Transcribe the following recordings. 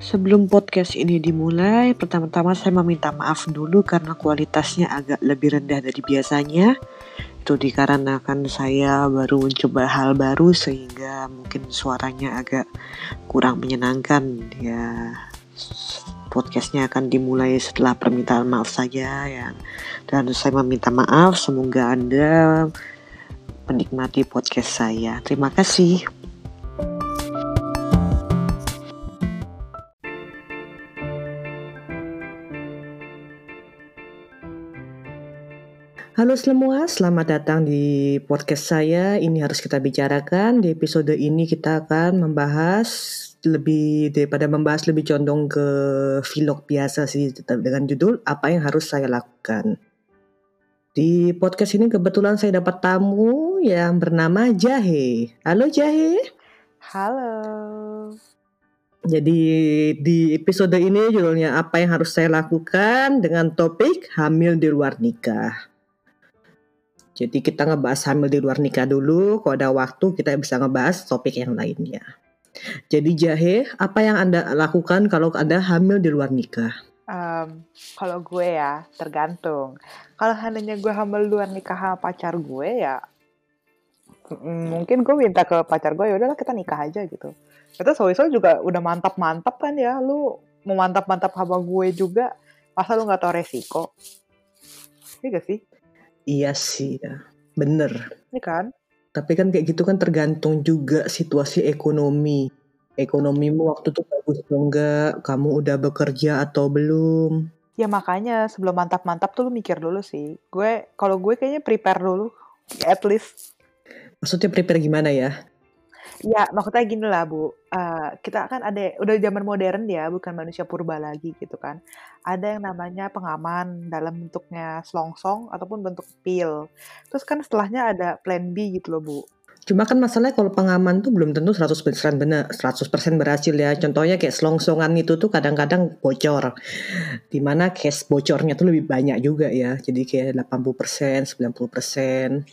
Sebelum podcast ini dimulai, pertama-tama saya meminta maaf dulu karena kualitasnya agak lebih rendah dari biasanya. Itu dikarenakan saya baru mencoba hal baru sehingga mungkin suaranya agak kurang menyenangkan. Ya, podcastnya akan dimulai setelah permintaan maaf saja ya. Dan saya meminta maaf, semoga Anda menikmati podcast saya. Terima kasih. Halo semua, selamat datang di podcast saya. Ini harus kita bicarakan. Di episode ini kita akan membahas lebih daripada membahas lebih condong ke vlog biasa sih dengan judul apa yang harus saya lakukan. Di podcast ini kebetulan saya dapat tamu yang bernama Jahe. Halo Jahe. Halo. Jadi di episode ini judulnya apa yang harus saya lakukan dengan topik hamil di luar nikah. Jadi kita ngebahas hamil di luar nikah dulu. Kalau ada waktu kita bisa ngebahas topik yang lainnya. Jadi Jahe, apa yang Anda lakukan kalau Anda hamil di luar nikah? Um, kalau gue ya, tergantung. Kalau hanya gue hamil di luar nikah sama pacar gue ya, mungkin gue minta ke pacar gue ya udahlah kita nikah aja gitu. Itu soal juga udah mantap-mantap kan ya, lu mau mantap-mantap sama gue juga, masa lu nggak tahu resiko? Iya sih? Iya sih ya, bener. Ini kan? Tapi kan kayak gitu kan tergantung juga situasi ekonomi. Ekonomimu waktu itu bagus atau enggak, kamu udah bekerja atau belum. Ya makanya sebelum mantap-mantap tuh lu mikir dulu sih. Gue, kalau gue kayaknya prepare dulu, at least. Maksudnya prepare gimana ya? Ya, maksudnya gini lah Bu, uh, kita kan ada udah zaman modern ya, bukan manusia purba lagi gitu kan. Ada yang namanya pengaman dalam bentuknya selongsong ataupun bentuk pil. Terus kan setelahnya ada plan B gitu loh Bu. Cuma kan masalahnya kalau pengaman tuh belum tentu 100% benar, 100% berhasil ya. Contohnya kayak selongsongan itu tuh kadang-kadang bocor. Di mana case bocornya tuh lebih banyak juga ya. Jadi kayak 80%, 90%.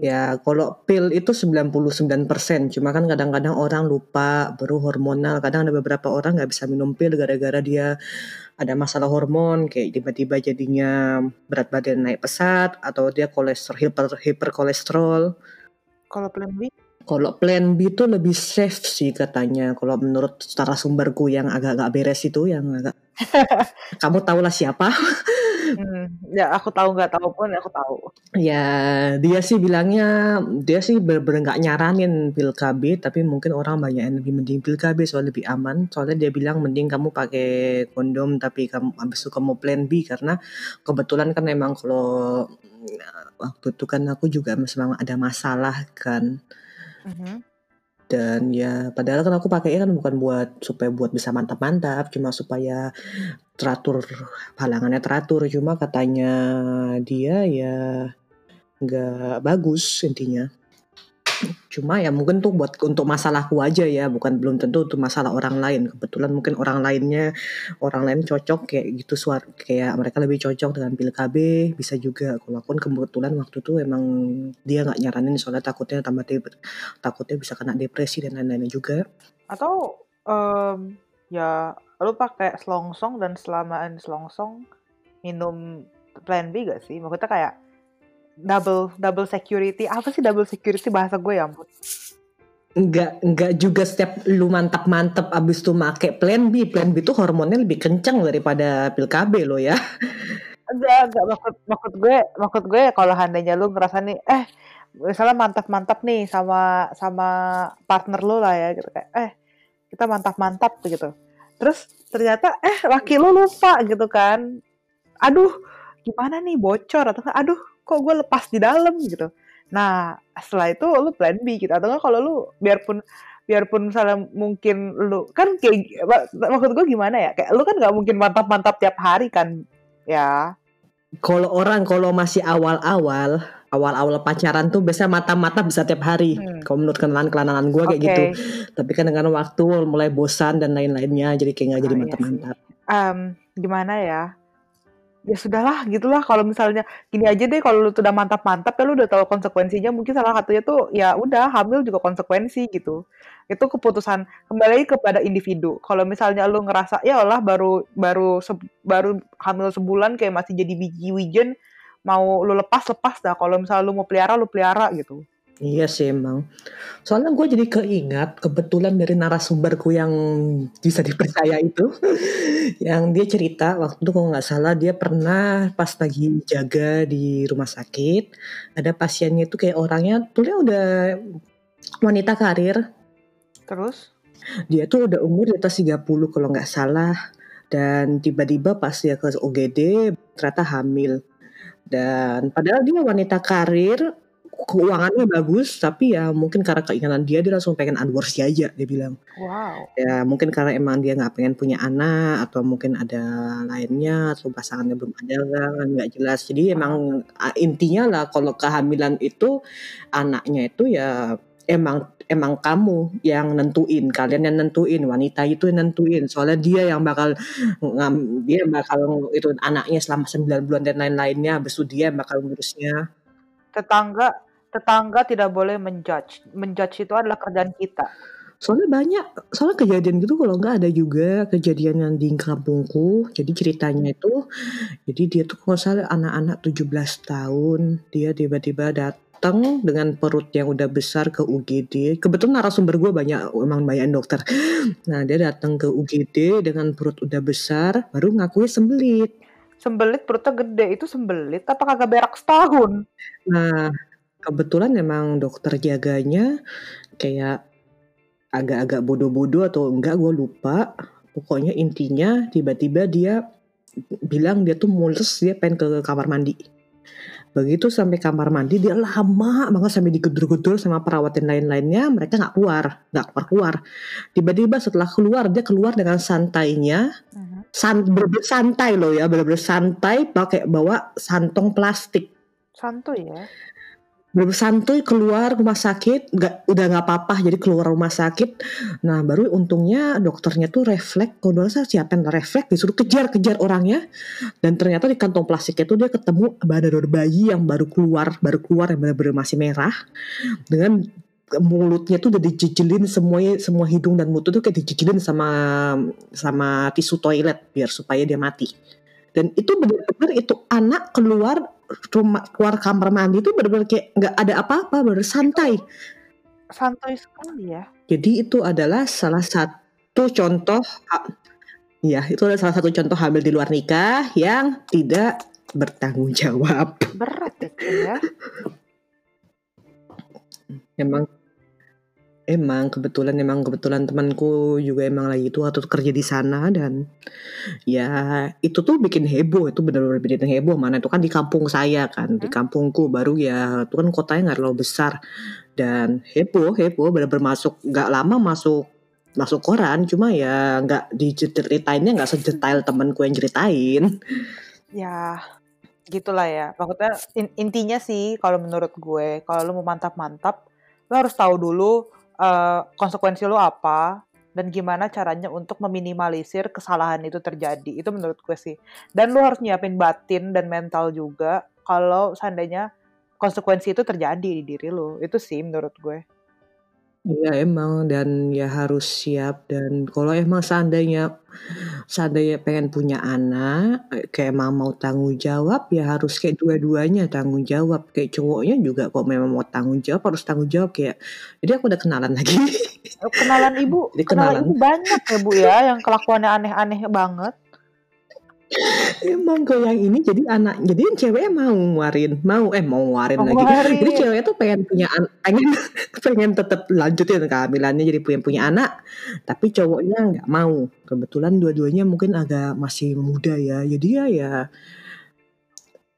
Iya Ya, kalau pil itu 99%. Cuma kan kadang-kadang orang lupa baru hormonal. Kadang ada beberapa orang nggak bisa minum pil gara-gara dia ada masalah hormon kayak tiba-tiba jadinya berat badan naik pesat atau dia kolesterol hiper hiperkolesterol kalau plan B? Kalau plan B itu lebih safe sih katanya. Kalau menurut secara sumberku yang agak-agak beres itu yang agak kamu tahu lah siapa. Hmm, ya aku tahu nggak tahu pun aku tahu. Ya dia sih bilangnya dia sih bener-bener nggak nyaranin pil KB tapi mungkin orang banyak yang lebih mending pil KB soalnya lebih aman. Soalnya dia bilang mending kamu pakai kondom tapi kamu habis itu kamu plan B karena kebetulan kan emang kalau waktu itu kan aku juga memang ada masalah kan. Mm-hmm. Dan ya padahal kan aku pakai kan bukan buat supaya buat bisa mantap-mantap, cuma supaya teratur halangannya teratur. Cuma katanya dia ya nggak bagus intinya. Cuma ya mungkin tuh buat untuk masalahku aja ya, bukan belum tentu untuk masalah orang lain. Kebetulan mungkin orang lainnya orang lain cocok kayak gitu suar kayak mereka lebih cocok dengan pil KB, bisa juga. Kalau aku kan kebetulan waktu itu emang dia nggak nyaranin soalnya takutnya tambah takutnya bisa kena depresi dan lain-lainnya juga. Atau um, ya lu pakai selongsong dan selamaan selongsong minum plan B gak sih? Maksudnya kayak double double security apa sih double security bahasa gue ya ampun Enggak, enggak juga setiap lu mantap-mantap abis tuh make plan B. Plan B tuh hormonnya lebih kencang daripada pil KB lo ya. Enggak, enggak maksud maksud gue, maksud gue kalau handainya lu ngerasa nih eh misalnya mantap-mantap nih sama sama partner lu lah ya gitu kayak eh kita mantap-mantap gitu. Terus ternyata eh laki lu lupa gitu kan. Aduh, gimana nih bocor atau aduh kok gue lepas di dalam gitu nah setelah itu lu plan B gitu atau kalau lu biarpun biarpun misalnya mungkin lu kan kayak maksud gue gimana ya kayak lu kan nggak mungkin mantap-mantap tiap hari kan ya kalau orang kalau masih awal-awal awal-awal pacaran tuh biasa mata-mata bisa tiap hari. Hmm. Kalau menurut kenalan kenalan gue kayak okay. gitu. Tapi kan dengan waktu mulai bosan dan lain-lainnya, jadi kayak nggak jadi ah, iya mantap-mantap. Iya um, gimana ya? Ya sudahlah gitulah. Kalau misalnya gini aja deh kalau lu tuh udah mantap-mantap ya lu udah tahu konsekuensinya mungkin salah satunya tuh ya udah hamil juga konsekuensi gitu. Itu keputusan kembali kepada individu. Kalau misalnya lu ngerasa ya Allah baru baru se, baru hamil sebulan kayak masih jadi biji wijen mau lu lepas lepas dah. Kalau misalnya lu mau pelihara lu pelihara gitu Iya sih emang. Soalnya gue jadi keingat kebetulan dari narasumberku yang bisa dipercaya itu, yang dia cerita waktu itu kalau nggak salah dia pernah pas lagi jaga di rumah sakit, ada pasiennya itu kayak orangnya tuh dia udah wanita karir, terus dia tuh udah umur di atas 30 kalau nggak salah, dan tiba-tiba pas dia ke OGD ternyata hamil. Dan padahal dia wanita karir, keuangannya bagus tapi ya mungkin karena keinginan dia dia langsung pengen aborsi aja dia bilang. Wow. Ya mungkin karena emang dia nggak pengen punya anak atau mungkin ada lainnya atau pasangannya belum ada kan nggak jelas. Jadi emang intinya lah kalau kehamilan itu anaknya itu ya emang emang kamu yang nentuin kalian yang nentuin wanita itu yang nentuin. Soalnya dia yang bakal dia bakal itu anaknya selama 9 bulan dan lain-lainnya habis itu dia yang bakal ngurusnya tetangga tetangga tidak boleh menjudge. Menjudge itu adalah kerjaan kita. Soalnya banyak soalnya kejadian gitu kalau nggak ada juga kejadian yang di kampungku. Jadi ceritanya itu jadi dia tuh kalau salah anak-anak 17 tahun dia tiba-tiba datang dengan perut yang udah besar ke UGD kebetulan narasumber gue banyak emang banyak dokter. Nah dia datang ke UGD dengan perut udah besar baru ngakui sembelit sembelit perutnya gede. Itu sembelit apa kagak berak setahun? Nah kebetulan emang dokter jaganya kayak agak-agak bodoh-bodoh atau enggak gue lupa. Pokoknya intinya tiba-tiba dia bilang dia tuh mules dia pengen ke kamar mandi begitu sampai kamar mandi dia lama banget sampai digedor-gedor sama perawat dan lain-lainnya mereka nggak keluar nggak keluar keluar tiba-tiba setelah keluar dia keluar dengan santainya. Uh-huh san bener santai loh ya bener-bener santai pakai bawa santong plastik. Santuy ya bener santuy keluar rumah sakit nggak udah nggak apa-apa jadi keluar rumah sakit. Nah baru untungnya dokternya tuh refleks kalau saya siapa yang refleks disuruh kejar-kejar orangnya. Dan ternyata di kantong plastiknya tuh dia ketemu badan bayi yang baru keluar baru keluar yang benar-benar masih merah. Dengan mulutnya tuh udah dijejelin semuanya semua hidung dan mulut tuh kayak dijejelin sama sama tisu toilet biar supaya dia mati. Dan itu benar-benar itu anak keluar rumah keluar kamar mandi itu benar-benar kayak nggak ada apa-apa benar santai. Santai sekali ya. Jadi itu adalah salah satu contoh ya itu adalah salah satu contoh hamil di luar nikah yang tidak bertanggung jawab. Berat itu ya. Emang emang kebetulan emang kebetulan temanku juga emang lagi itu waktu kerja di sana dan ya itu tuh bikin heboh itu benar-benar bikin heboh. Mana itu kan di kampung saya kan di hmm. kampungku baru ya itu kan kotanya nggak terlalu besar. Dan heboh heboh benar-benar masuk nggak lama masuk masuk koran. Cuma ya nggak diceritainnya nggak sedetail temanku yang ceritain. Ya gitulah ya. Maksudnya in, intinya sih kalau menurut gue kalau lu mau mantap-mantap lo harus tahu dulu uh, konsekuensi lo apa dan gimana caranya untuk meminimalisir kesalahan itu terjadi. Itu menurut gue sih. Dan lo harus nyiapin batin dan mental juga kalau seandainya konsekuensi itu terjadi di diri lo. Itu sih menurut gue. Iya emang dan ya harus siap dan kalau emang seandainya seandainya pengen punya anak, kayak emang mau tanggung jawab ya harus kayak dua-duanya tanggung jawab. Kayak cowoknya juga kok memang mau tanggung jawab harus tanggung jawab kayak jadi aku udah kenalan lagi. Kenalan ibu, kenalan. kenalan ibu banyak ya bu ya yang kelakuannya aneh-aneh banget. Emang kalau yang ini jadi anak jadi ceweknya mau nguarin mau eh mau nguarin lagi. nguarin. jadi ceweknya tuh pengen punya anak pengen pengen tetap lanjutin kehamilannya jadi punya punya anak. Tapi cowoknya nggak mau. Kebetulan dua-duanya mungkin agak masih muda ya. Jadi ya ya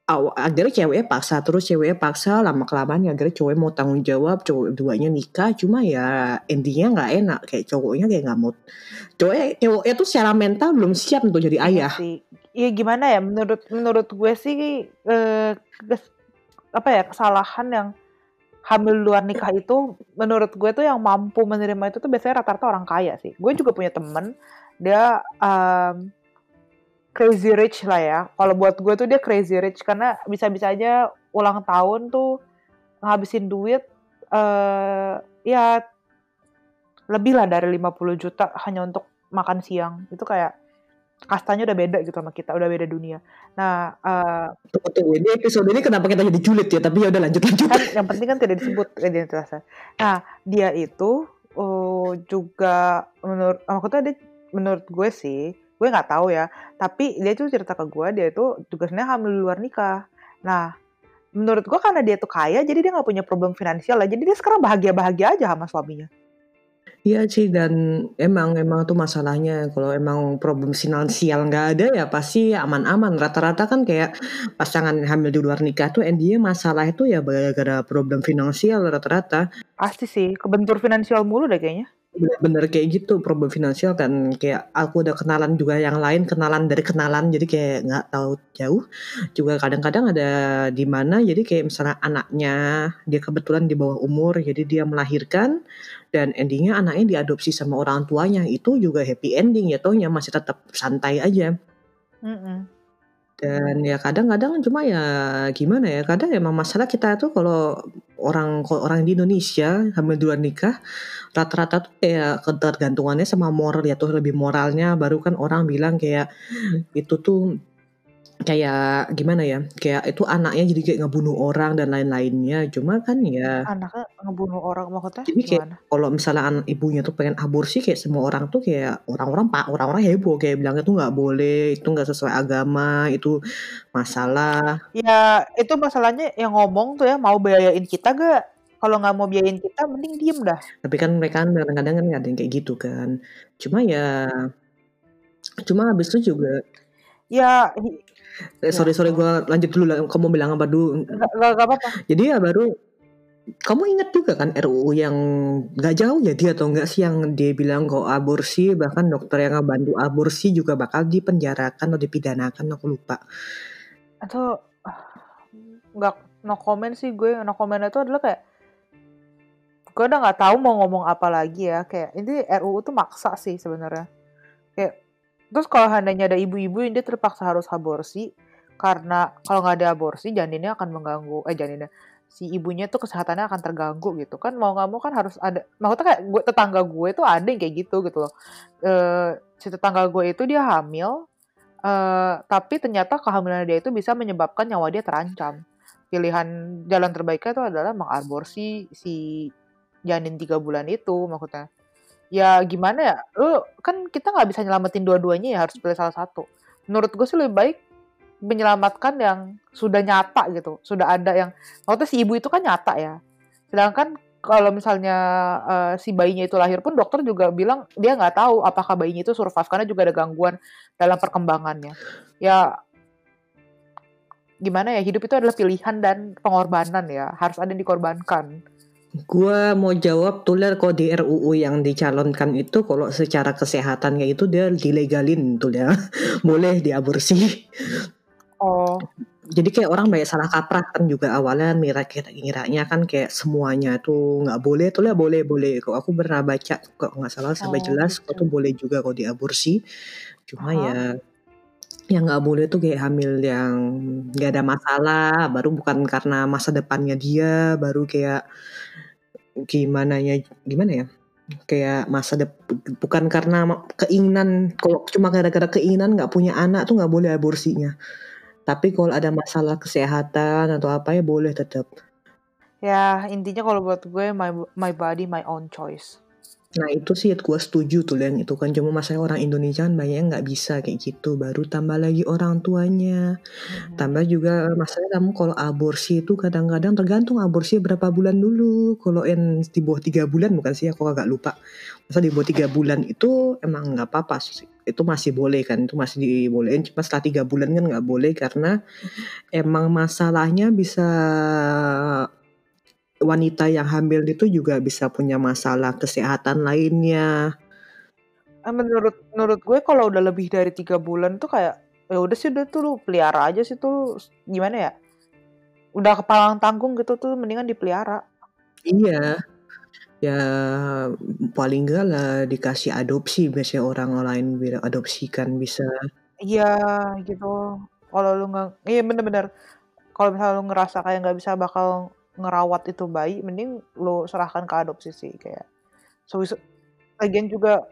akhirnya ceweknya paksa terus ceweknya paksa lama kelamaan ya akhirnya cowoknya mau tanggung jawab cowok duanya nikah cuma ya endingnya nggak enak kayak cowoknya kayak nggak mau. Cowoknya cowoknya tuh secara mental belum siap untuk jadi iya ayah. sih. Iya gimana ya menurut menurut gue sih eh, apa ya kesalahan yang hamil luar nikah itu menurut gue tuh yang mampu menerima itu tuh biasanya rata-rata orang kaya sih. Gue juga punya temen dia um, crazy rich lah ya. Kalau buat gue tuh dia crazy rich karena bisa-bisa aja ulang tahun tuh ngabisin duit eh ya lebih lah dari 50 juta hanya untuk makan siang. Itu kayak kastanya udah beda gitu sama kita, udah beda dunia. Nah, uh, tunggu, tunggu. ini episode ini kenapa kita jadi julid ya? Tapi ya udah lanjut lanjut. Kan yang penting kan tidak disebut identitasnya. Nah, dia itu uh, juga menurut aku tuh ada menurut gue sih, gue nggak tahu ya. Tapi dia tuh cerita ke gue, dia itu juga sebenarnya hamil di luar nikah. Nah, menurut gue karena dia tuh kaya, jadi dia nggak punya problem finansial lah. Jadi dia sekarang bahagia-bahagia aja sama suaminya. Iya sih dan emang emang tuh masalahnya kalau emang problem finansial nggak ada ya pasti aman-aman. Rata-rata kan kayak pasangan hamil di luar nikah tuh endingnya masalah itu ya gara-gara problem finansial rata-rata. Pasti sih, kebentur finansial mulu deh kayaknya bener-bener kayak gitu problem finansial kan kayak aku udah kenalan juga yang lain kenalan dari kenalan jadi kayak nggak tahu jauh juga kadang-kadang ada di mana jadi kayak misalnya anaknya dia kebetulan di bawah umur jadi dia melahirkan dan endingnya anaknya diadopsi sama orang tuanya itu juga happy ending ya tohnya masih tetap santai aja. Mm -mm. Dan ya kadang-kadang cuma ya gimana ya, kadang emang masalah kita tuh kalau orang orang di Indonesia hamil duluan nikah, rata-rata tuh kayak ketergantungannya sama moral ya tuh lebih moralnya. Baru kan orang bilang kayak itu tuh kayak gimana ya kayak itu anaknya jadi kayak ngebunuh orang dan lain-lainnya. Cuma kan ya anaknya ngebunuh orang maksudnya jadi kayak kalau misalnya anak ibunya tuh pengen aborsi kayak semua orang tuh kayak orang-orang pak orang-orang heboh. Kayak bilang itu nggak boleh itu nggak sesuai agama itu masalah. Ya itu masalahnya yang ngomong tuh ya mau biayain kita gak kalau nggak mau biayain kita mending diem dah tapi kan mereka kan kadang-kadang kan ada yang kayak gitu kan cuma ya cuma habis itu juga ya Eh, sorry sorry gue lanjut dulu lah. Kamu bilang apa dulu? Gak, apa-apa. Jadi ya baru kamu ingat juga kan RUU yang gak jauh ya dia atau enggak sih yang dia bilang kok aborsi bahkan dokter yang ngebantu aborsi juga bakal dipenjarakan atau dipidanakan aku lupa. Atau nggak no comment sih gue no comment itu adalah kayak gue udah nggak tahu mau ngomong apa lagi ya. Kayak ini RUU tuh maksa sih sebenarnya. Kayak Terus kalau seandainya ada ibu-ibu yang dia terpaksa harus aborsi. Karena kalau nggak ada aborsi janinnya akan mengganggu eh janinnya si ibunya tuh kesehatannya akan terganggu gitu. Kan mau nggak mau kan harus ada maksudnya kayak gue tetangga gue tuh ada yang kayak gitu gitu loh. E, si tetangga gue itu dia hamil e, tapi ternyata kehamilan dia itu bisa menyebabkan nyawa dia terancam. Pilihan jalan terbaiknya itu adalah mengaborsi si janin tiga bulan itu maksudnya. Ya gimana ya? Lu kan kita nggak bisa nyelamatin dua-duanya ya harus pilih salah satu. Menurut gue sih lebih baik menyelamatkan yang sudah nyata gitu sudah ada yang maksudnya si ibu itu kan nyata ya. Sedangkan kalau misalnya uh, si bayinya itu lahir pun dokter juga bilang dia nggak tahu apakah bayinya itu survive karena juga ada gangguan dalam perkembangannya. Ya gimana ya? Hidup itu adalah pilihan dan pengorbanan ya harus ada yang dikorbankan Gua mau jawab tuler kok di RUU yang dicalonkan itu kalau secara kesehatan kayak itu dia dilegalin tuh ya. Boleh diaborsi. Oh. Jadi kayak orang banyak salah kaprah kan juga awalnya mira kita ngiranya kan kayak semuanya tuh nggak boleh tuh ya boleh boleh kok aku pernah baca kok nggak salah sampai oh, jelas gitu. kok tuh boleh juga kok diaborsi cuma -huh. ya yang nggak boleh tuh kayak hamil yang nggak ada masalah baru bukan karena masa depannya dia baru kayak gimana ya gimana ya? Kayak masa depan bukan karena keinginan kalau cuma gara-gara keinginan nggak punya anak tuh nggak boleh aborsinya. Tapi kalau ada masalah kesehatan atau apa ya boleh tetap ya intinya kalau buat gue my my body my own choice Nah itu sih gue setuju tuh yang itu kan. Cuma masalah orang Indonesia kan banyak yang nggak bisa kayak gitu. Baru tambah lagi orang tuanya. Hmm. tambah juga masalah kamu kalau aborsi itu kadang-kadang tergantung aborsi berapa bulan dulu. Kalau yang di bawah tiga bulan bukan sih? Aku agak lupa. Masa di bawah tiga bulan itu emang nggak apa-apa sih. Itu masih boleh kan? Itu masih dibolehin. Cuma setelah tiga bulan kan nggak boleh karena emang masalahnya bisa wanita yang hamil itu juga bisa punya masalah kesehatan lainnya. Eh, menurut menurut gue kalau udah lebih dari tiga bulan tuh kayak ya udah sih udah tuh lu pelihara aja sih tuh gimana ya? Udah kepalang tanggung gitu tuh mendingan dipelihara. Iya. Ya paling enggak lah dikasih adopsi biasanya orang lain adopsikan bisa. Iya, gitu. Kalau lu nggak iya bener bener. Kalau misalnya lu ngerasa kayak nggak bisa bakal ngerawat itu bayi, mending lu serahkan ke adopsi sih, kayak sowieso lagian juga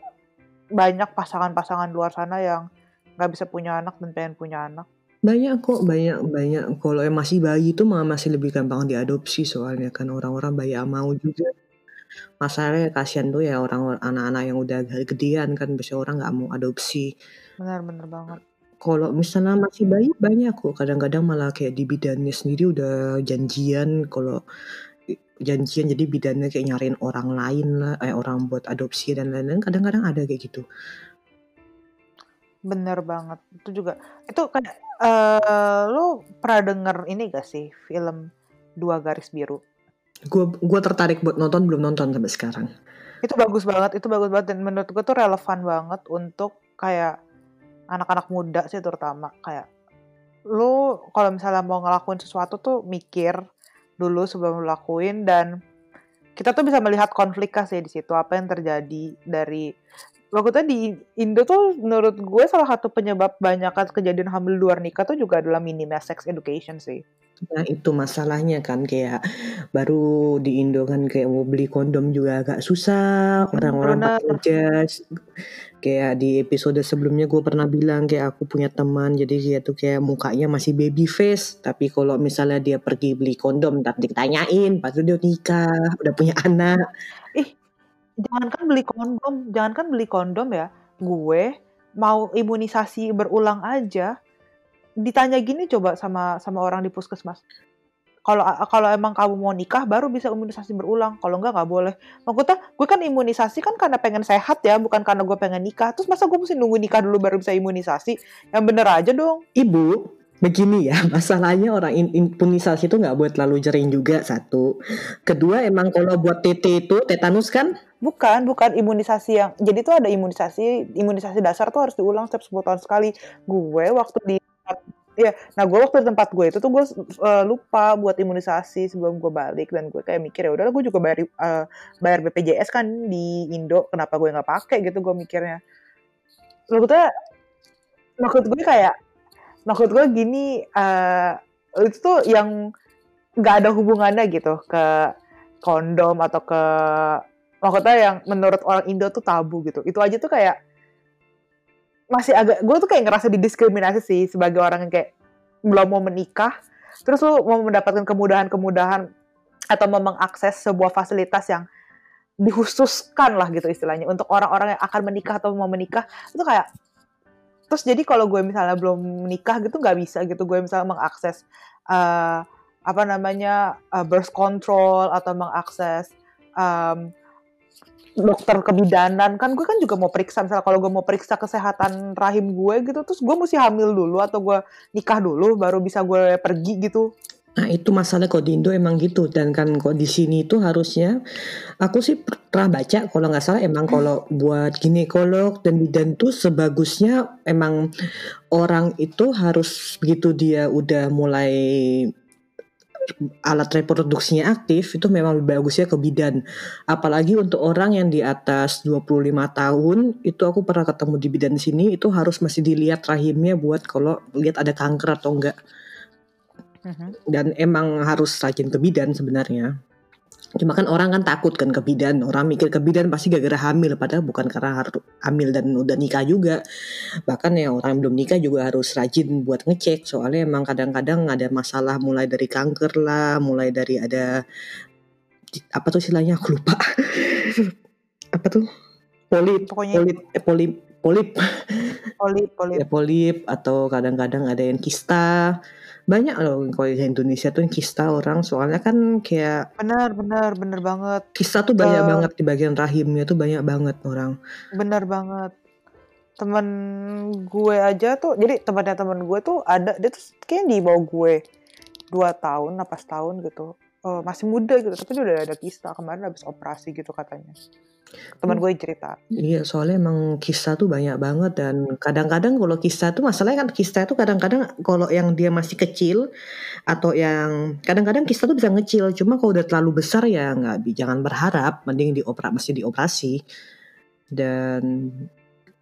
banyak pasangan-pasangan luar sana yang nggak bisa punya anak dan pengen punya anak. Banyak kok, banyak banyak. Kalau yang masih bayi itu malah masih lebih gampang diadopsi soalnya kan orang-orang yang mau juga. Masalahnya kasihan tuh ya orang anak-anak yang udah gedean kan biasanya orang nggak mau adopsi. Benar benar banget. Kalau misalnya masih bayi banyak kok, kadang-kadang malah kayak di bidannya sendiri udah janjian kalau janjian. Jadi bidannya kayak nyariin orang lain lah, eh, orang buat adopsi dan lain-lain, kadang-kadang ada kayak gitu. Bener banget, itu juga. Itu kayak, eee, lu pernah denger ini gak sih film Dua Garis Biru? Gue gue tertarik buat nonton, belum nonton sampai sekarang. Itu bagus banget itu bagus banget. Dan menurut gue tuh relevan banget untuk kayak anak-anak muda sih terutama, kayak lu kalau misalnya mau ngelakuin sesuatu tuh mikir dulu sebelum lu lakuin dan kita tuh bisa melihat konfliknya sih di situ, apa yang terjadi dari waktu itu di Indo tuh menurut gue salah satu penyebab banyak kejadian hamil luar nikah tuh juga adalah minimnya sex education sih. Nah itu masalahnya kan kayak baru di Indo kan kayak mau beli kondom juga agak susah orang-orang pakai jas kayak di episode sebelumnya gue pernah bilang kayak aku punya teman jadi dia tuh kayak mukanya masih baby face. Tapi kalau misalnya dia pergi beli kondom tak ditanyain pas dia nikah udah punya anak. Ih, jangankan beli kondom, jangankan beli kondom ya, gue mau imunisasi berulang aja. Ditanya gini coba sama sama orang di puskesmas. Kalau kalau emang kamu mau nikah baru bisa imunisasi berulang, kalau enggak nggak boleh. Maksudnya gue kan imunisasi kan karena pengen sehat ya, bukan karena gue pengen nikah. Terus masa gue mesti nunggu nikah dulu baru bisa imunisasi? Yang bener aja dong. Ibu, begini ya, masalahnya orang imunisasi itu nggak buat terlalu jering juga satu. Kedua emang kalau buat TT itu tetanus kan? Bukan, bukan imunisasi yang jadi tuh ada imunisasi imunisasi dasar tuh harus diulang setiap 10 tahun sekali. Gue waktu di Iya, nah gue waktu di tempat gue itu tuh gue uh, lupa buat imunisasi sebelum gue balik dan gue kayak mikir ya udahlah gue juga bayar uh, bayar BPJS kan di Indo, kenapa gue nggak pakai gitu gue mikirnya. Maksudnya maksud gue kayak maksud gue gini uh, itu tuh yang nggak ada hubungannya gitu ke kondom atau ke maksudnya yang menurut orang Indo tuh tabu gitu. Itu aja tuh kayak masih agak gue tuh kayak ngerasa didiskriminasi sih sebagai orang yang kayak belum mau menikah. Terus lu mau mendapatkan kemudahan-kemudahan atau mau mengakses sebuah fasilitas yang dikhususkan lah gitu istilahnya untuk orang-orang yang akan menikah atau mau menikah itu kayak terus jadi kalau gue misalnya belum menikah gitu nggak bisa gitu gue misalnya mengakses uh, apa namanya uh, birth control atau mengakses um, dokter kebidanan. Kan gue kan juga mau periksa misalnya kalau gue mau periksa kesehatan rahim gue gitu terus gue mesti hamil dulu atau gue nikah dulu baru bisa gue pergi gitu. Nah itu masalah kok di Indo emang gitu. Dan kan kok di sini itu harusnya aku sih pernah baca kalau nggak salah emang kalau buat ginekolog dan bidan tuh sebagusnya emang orang itu harus begitu dia udah mulai alat reproduksinya aktif itu memang lebih bagusnya ke bidan. Apalagi untuk orang yang di atas 25 tahun itu aku pernah ketemu di bidan sini itu harus masih dilihat rahimnya buat kalau lihat ada kanker atau enggak. Uh-huh. Dan emang harus rajin ke bidan sebenarnya. Cuma kan orang kan takut kan ke bidan, orang mikir ke bidan pasti gara-gara hamil, padahal bukan karena harus hamil dan udah nikah juga. Bahkan ya orang yang belum nikah juga harus rajin buat ngecek, soalnya emang kadang-kadang ada masalah mulai dari kanker lah, mulai dari ada apa tuh istilahnya aku lupa. apa tuh? Polip, Pokoknya polip, eh, polip, polip. Polip, polip. Ya, polip atau kadang-kadang ada yang kista banyak loh kalau di Indonesia tuh kista orang soalnya kan kayak benar benar benar banget. Kista tuh banyak uh, banget di bagian rahimnya tuh banyak banget orang. Benar banget. Teman gue aja tuh jadi temannya teman gue tuh ada dia tuh kayak di bawah gue dua tahun apa setahun gitu. Uh, masih muda gitu tapi dia udah ada kista. Kemarin habis operasi gitu katanya teman gue cerita. Iya, soalnya emang kisah tuh banyak banget dan kadang-kadang kalau kisah tuh masalahnya kan kisah tuh kadang-kadang kalau yang dia masih kecil atau yang kadang-kadang kisah tuh bisa ngecil, cuma kalau udah terlalu besar ya nggak jangan berharap, mending dioperasi masih dioperasi dan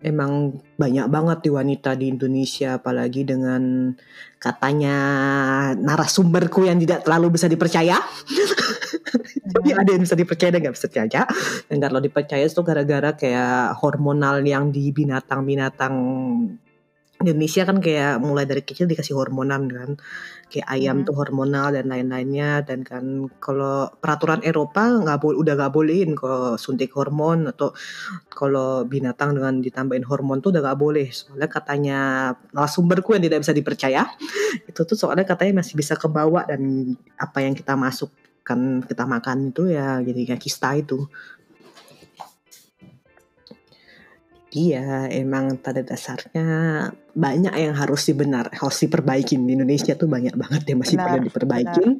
emang banyak banget di wanita di Indonesia apalagi dengan katanya narasumberku yang tidak terlalu bisa dipercaya. Jadi ada yang bisa dipercaya dan nggak bisa dipercaya. Dan kalau dipercaya itu gara-gara kayak hormonal yang di binatang-binatang Indonesia kan kayak mulai dari kecil dikasih hormonan kan kayak ayam hmm. tuh hormonal dan lain-lainnya dan kan kalau peraturan Eropa nggak boleh udah nggak bolehin kalau suntik hormon atau kalau binatang dengan ditambahin hormon tuh udah nggak boleh soalnya katanya narasumberku yang tidak bisa dipercaya itu tuh soalnya katanya masih bisa kebawa dan apa yang kita masukkan kita makan itu ya jadi kayak kista itu Iya, emang pada dasarnya banyak yang harus dibenar, harus diperbaikin di Indonesia tuh banyak banget yang masih perlu diperbaikin.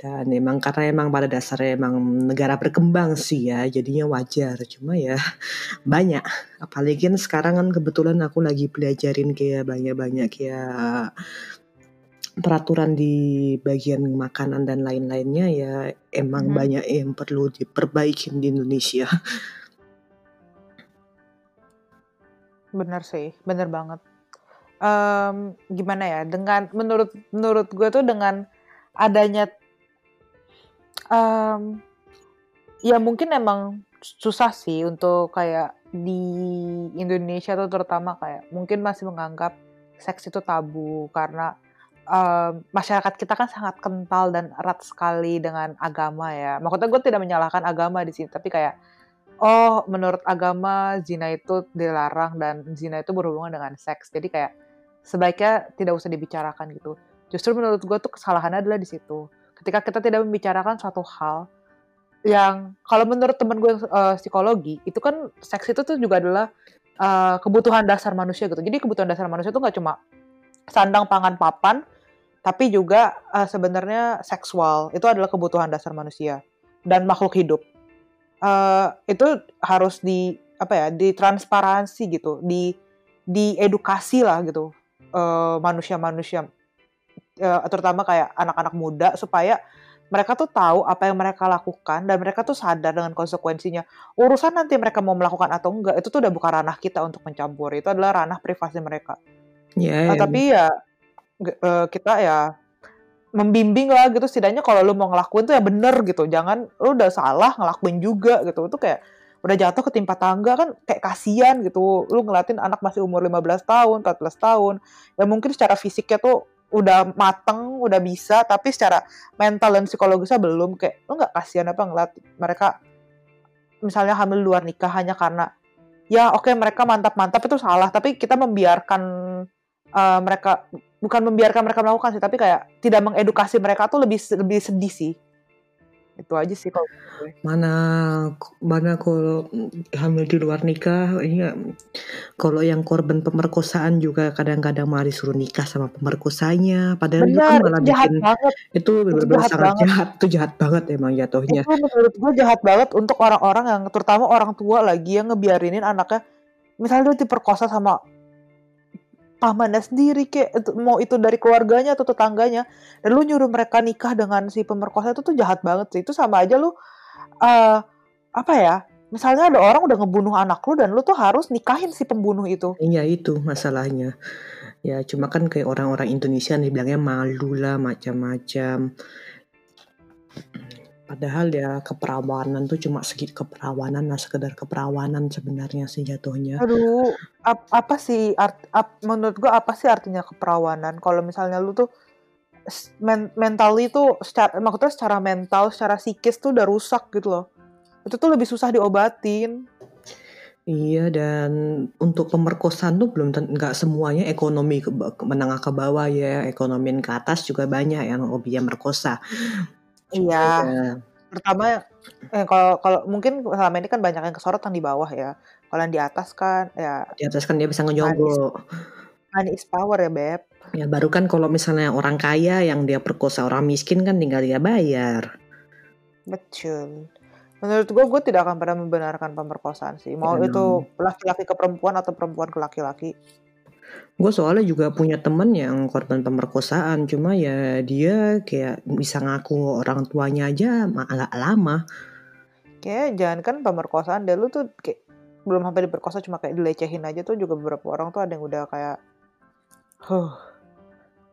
Dan emang karena emang pada dasarnya emang negara berkembang sih ya, jadinya wajar. Cuma ya banyak, apalagi kan sekarang kan kebetulan aku lagi pelajarin kayak banyak-banyak kayak peraturan di bagian makanan dan lain-lainnya ya emang hmm. banyak yang perlu diperbaikin di Indonesia. Bener sih, bener banget. Um, gimana ya, dengan menurut menurut gue tuh dengan adanya um, ya mungkin emang susah sih untuk kayak di Indonesia tuh terutama kayak mungkin masih menganggap seks itu tabu karena um, masyarakat kita kan sangat kental dan erat sekali dengan agama ya. Maksudnya gue tidak menyalahkan agama di sini, tapi kayak oh menurut agama zina itu dilarang dan zina itu berhubungan dengan seks. Jadi kayak sebaiknya tidak usah dibicarakan gitu. Justru menurut gue tuh kesalahannya adalah di situ. Ketika kita tidak membicarakan suatu hal yang kalau menurut temen gue uh, psikologi itu kan seks itu tuh juga adalah uh, kebutuhan dasar manusia gitu. Jadi kebutuhan dasar manusia itu nggak cuma sandang, pangan, papan, tapi juga uh, sebenarnya seksual itu adalah kebutuhan dasar manusia dan makhluk hidup uh, itu harus di apa ya ditransparansi gitu di diedukasi lah gitu uh, manusia-manusia uh, terutama kayak anak-anak muda supaya mereka tuh tahu apa yang mereka lakukan dan mereka tuh sadar dengan konsekuensinya. Urusan nanti mereka mau melakukan atau enggak itu tuh udah bukan ranah kita untuk mencampur. Itu adalah ranah privasi mereka. Yeah, uh, tapi ya uh, kita ya membimbing lah gitu. Setidaknya kalau lu mau ngelakuin tuh ya bener gitu. Jangan lu udah salah ngelakuin juga gitu. Itu kayak udah jatuh ke timpa tangga kan kayak kasihan gitu. Lu ngeliatin anak masih umur 15 tahun 14 tahun. Ya mungkin secara fisiknya tuh udah mateng udah bisa. Tapi secara mental dan psikologisnya belum. Kayak lu nggak kasihan apa ngeliat mereka misalnya hamil luar nikah hanya karena ya oke okay, mereka mantap-mantap itu salah. Tapi kita membiarkan uh, mereka bukan membiarkan mereka melakukan sih tapi kayak tidak mengedukasi mereka tuh lebih lebih sedih sih itu aja sih kalau mana mana kalau hamil di luar nikah iya kalau yang korban pemerkosaan juga kadang-kadang malah disuruh nikah sama pemerkosanya padahal Benar, itu kan malah jahat bikin banget. itu benar sangat banget. jahat itu jahat banget emang jatuhnya itu menurut gue jahat banget untuk orang-orang yang terutama orang tua lagi yang ngebiarinin anaknya misalnya dia diperkosa sama pamannya sendiri kayak mau itu dari keluarganya atau tetangganya. Dan lu nyuruh mereka nikah dengan si pemerkosa itu tuh jahat banget sih. Itu sama aja lu uh, apa ya misalnya ada orang udah ngebunuh anak lu dan lu tuh harus nikahin si pembunuh itu. Iya itu masalahnya. Ya cuma kan kayak orang-orang Indonesia nih bilangnya malu lah macam-macam Padahal ya keperawanan tuh cuma segi keperawanan, nah sekedar keperawanan sebenarnya sih jatuhnya. Aduh, ap apa sih art ap menurut gua apa sih artinya keperawanan? Kalau misalnya lu tuh men mentally tuh secara maksudnya secara mental, secara psikis tuh udah rusak gitu loh. Itu tuh lebih susah diobatin. Iya dan untuk pemerkosaan tuh belum nggak semuanya ekonomi ke, menengah ke bawah ya, ekonomi ke atas juga banyak yang hobinya merkosa. Iya. Pertama, eh, kalau kalau mungkin selama ini kan banyak yang kesorot yang di bawah ya. Kalau yang di atas kan ya Di atas kan dia bisa ngejogo. money is power ya, Beb. Ya baru kan kalau misalnya orang kaya yang dia perkosa orang miskin kan tinggal dia bayar. Betul. Menurut gue, gue tidak akan pernah membenarkan pemerkosaan sih. Mau Ya itu laki-laki ke perempuan atau perempuan ke laki-laki. Gue soalnya juga punya temen yang korban pemerkosaan, cuma ya dia kayak bisa ngaku orang tuanya aja agak lama. Kayak jangan kan pemerkosaan deh lu tuh kayak belum sampai diperkosa cuma kayak dilecehin aja tuh juga beberapa orang tuh ada yang udah kayak huh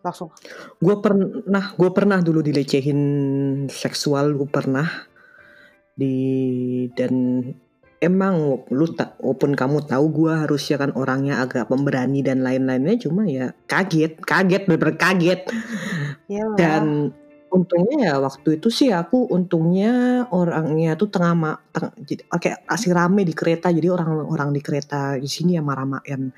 langsung gue pernah gue pernah dulu dilecehin seksual gue pernah di dan emang lu tak walaupun kamu tahu gue harusnya kan orangnya agak pemberani dan lain-lainnya cuma ya kaget kaget bener-bener kaget. Iyalah. dan untungnya ya waktu itu sih aku untungnya orangnya tuh tengah ma teng, jadi kayak asli rame di kereta jadi orang-orang di kereta di sini ya marah yang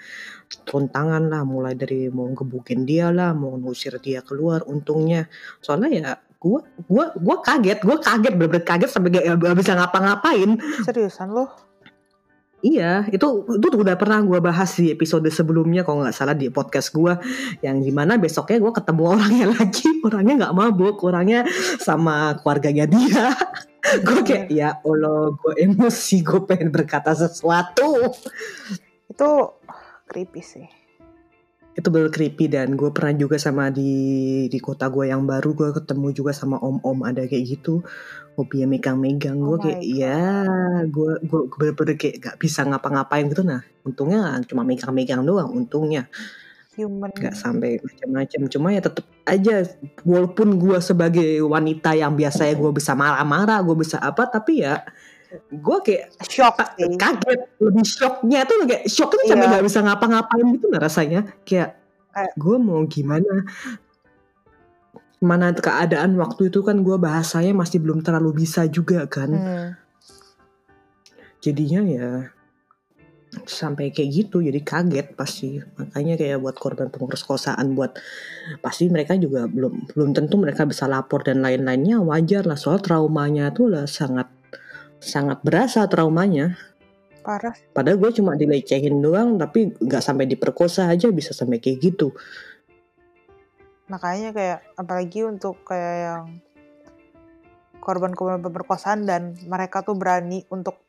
turun tangan lah mulai dari mau gebukin dia lah mau ngusir dia keluar untungnya. Soalnya ya gua gua gua kaget gua kaget bener-bener kaget sampai gak, gak bisa ngapa-ngapain seriusan loh Iya, itu itu udah pernah gue bahas di episode sebelumnya kalau nggak salah di podcast gue yang gimana besoknya gue ketemu orangnya lagi, orangnya nggak mabuk, orangnya sama keluarganya dia. gue kayak ya Allah, gue emosi, gue pengen berkata sesuatu. itu creepy sih Itu bener creepy dan gue pernah juga sama di di kota gue yang baru gue ketemu juga sama om-om ada kayak gitu. Hobinya megang-megang gue Oh kayak ya gue gue bener-bener kayak gak bisa ngapa-ngapain gitu. Nah untungnya cuma megang-megang doang untungnya. Human. Nggak sampai macam-macam cuma ya tetap aja walaupun gue sebagai wanita yang biasanya gue bisa marah-marah gue bisa apa tapi ya gue kayak shock sih. kaget. Lebih shocknya tuh kayak shocknya sampai Iya. nggak bisa ngapa-ngapain gitu nah rasanya. Kayak Kayak- gue mau gimana? Mana keadaan waktu itu kan gue bahasanya masih belum terlalu bisa juga kan. Hmm. jadinya ya sampai kayak gitu jadi kaget pasti. Makanya kayak buat korban pemerkosaan buat pasti mereka juga belum belum tentu mereka bisa lapor dan lain-lainnya. Wajar lah soal traumanya tuh lah sangat sangat berasa traumanya. Parah. Padahal gue cuma dilecehin doang tapi nggak sampai diperkosa aja bisa sampai kayak gitu. Makanya kayak apalagi untuk kayak yang korban-korban pemerkosaan dan mereka tuh berani untuk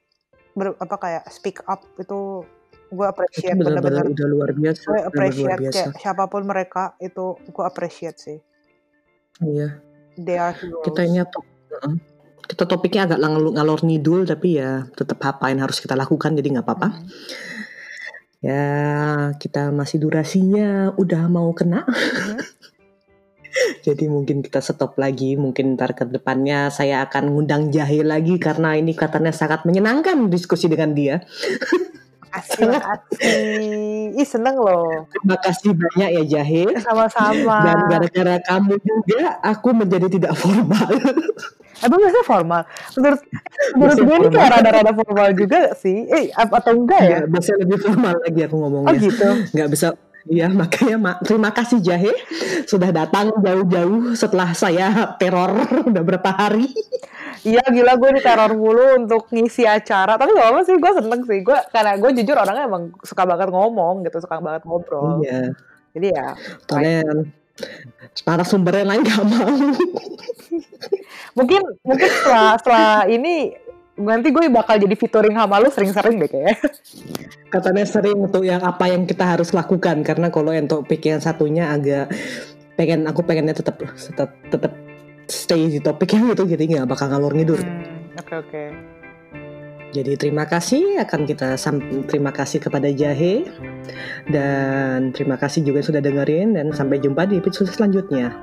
ber, apa kayak speak up itu gue appreciate benar-benar udah luar biasa gue benar luar appreciate biasa. kayak siapa pun mereka itu gue appreciate sih. Iya. They are heroes. Kita ini top. Kita topiknya agak ngalor, ngalor ngidul tapi ya tetap apa yang harus kita lakukan jadi nggak apa-apa Hmm. ya kita masih durasinya udah mau kena Mhm. jadi mungkin kita stop lagi mungkin ntar ke depannya saya akan ngundang jahe lagi karena ini katanya sangat menyenangkan diskusi dengan dia Makasih, makasih. Ih seneng loh. terima kasih banyak ya jahe Sama-sama. dan gara-gara kamu juga aku menjadi tidak formal Emang biasanya formal? Menurut, menurut gue ini kayak rada-rada formal juga gak sih? Eh, atau enggak ya? ya biasanya lebih formal lagi aku Oh ngomongnya gitu? nggak bisa Iya makanya mak terima kasih Jahe sudah datang jauh-jauh setelah saya teror udah berapa hari. Iya gila gue diteror mulu untuk ngisi acara. Tapi gak apa sih, gue seneng sih. Gue karena gue jujur orangnya emang suka banget ngomong gitu, suka banget ngobrol. Iya. Jadi ya, Soalnya para sumbernya lain gak mau. mungkin mungkin setelah setelah ini nanti gue bakal jadi featuring sama lu sering-sering deh kayaknya. Katanya sering untuk yang apa yang kita harus lakukan karena kalau yang topik yang satunya agak pengen aku pengennya tetap tetap tetap stay di topiknya gitu jadi nggak bakal ngalur ngidur. Hmm, Oke oke. Jadi terima kasih akan kita sam- terima kasih kepada Jahe dan terima kasih juga sudah dengerin dan sampai jumpa di episode selanjutnya.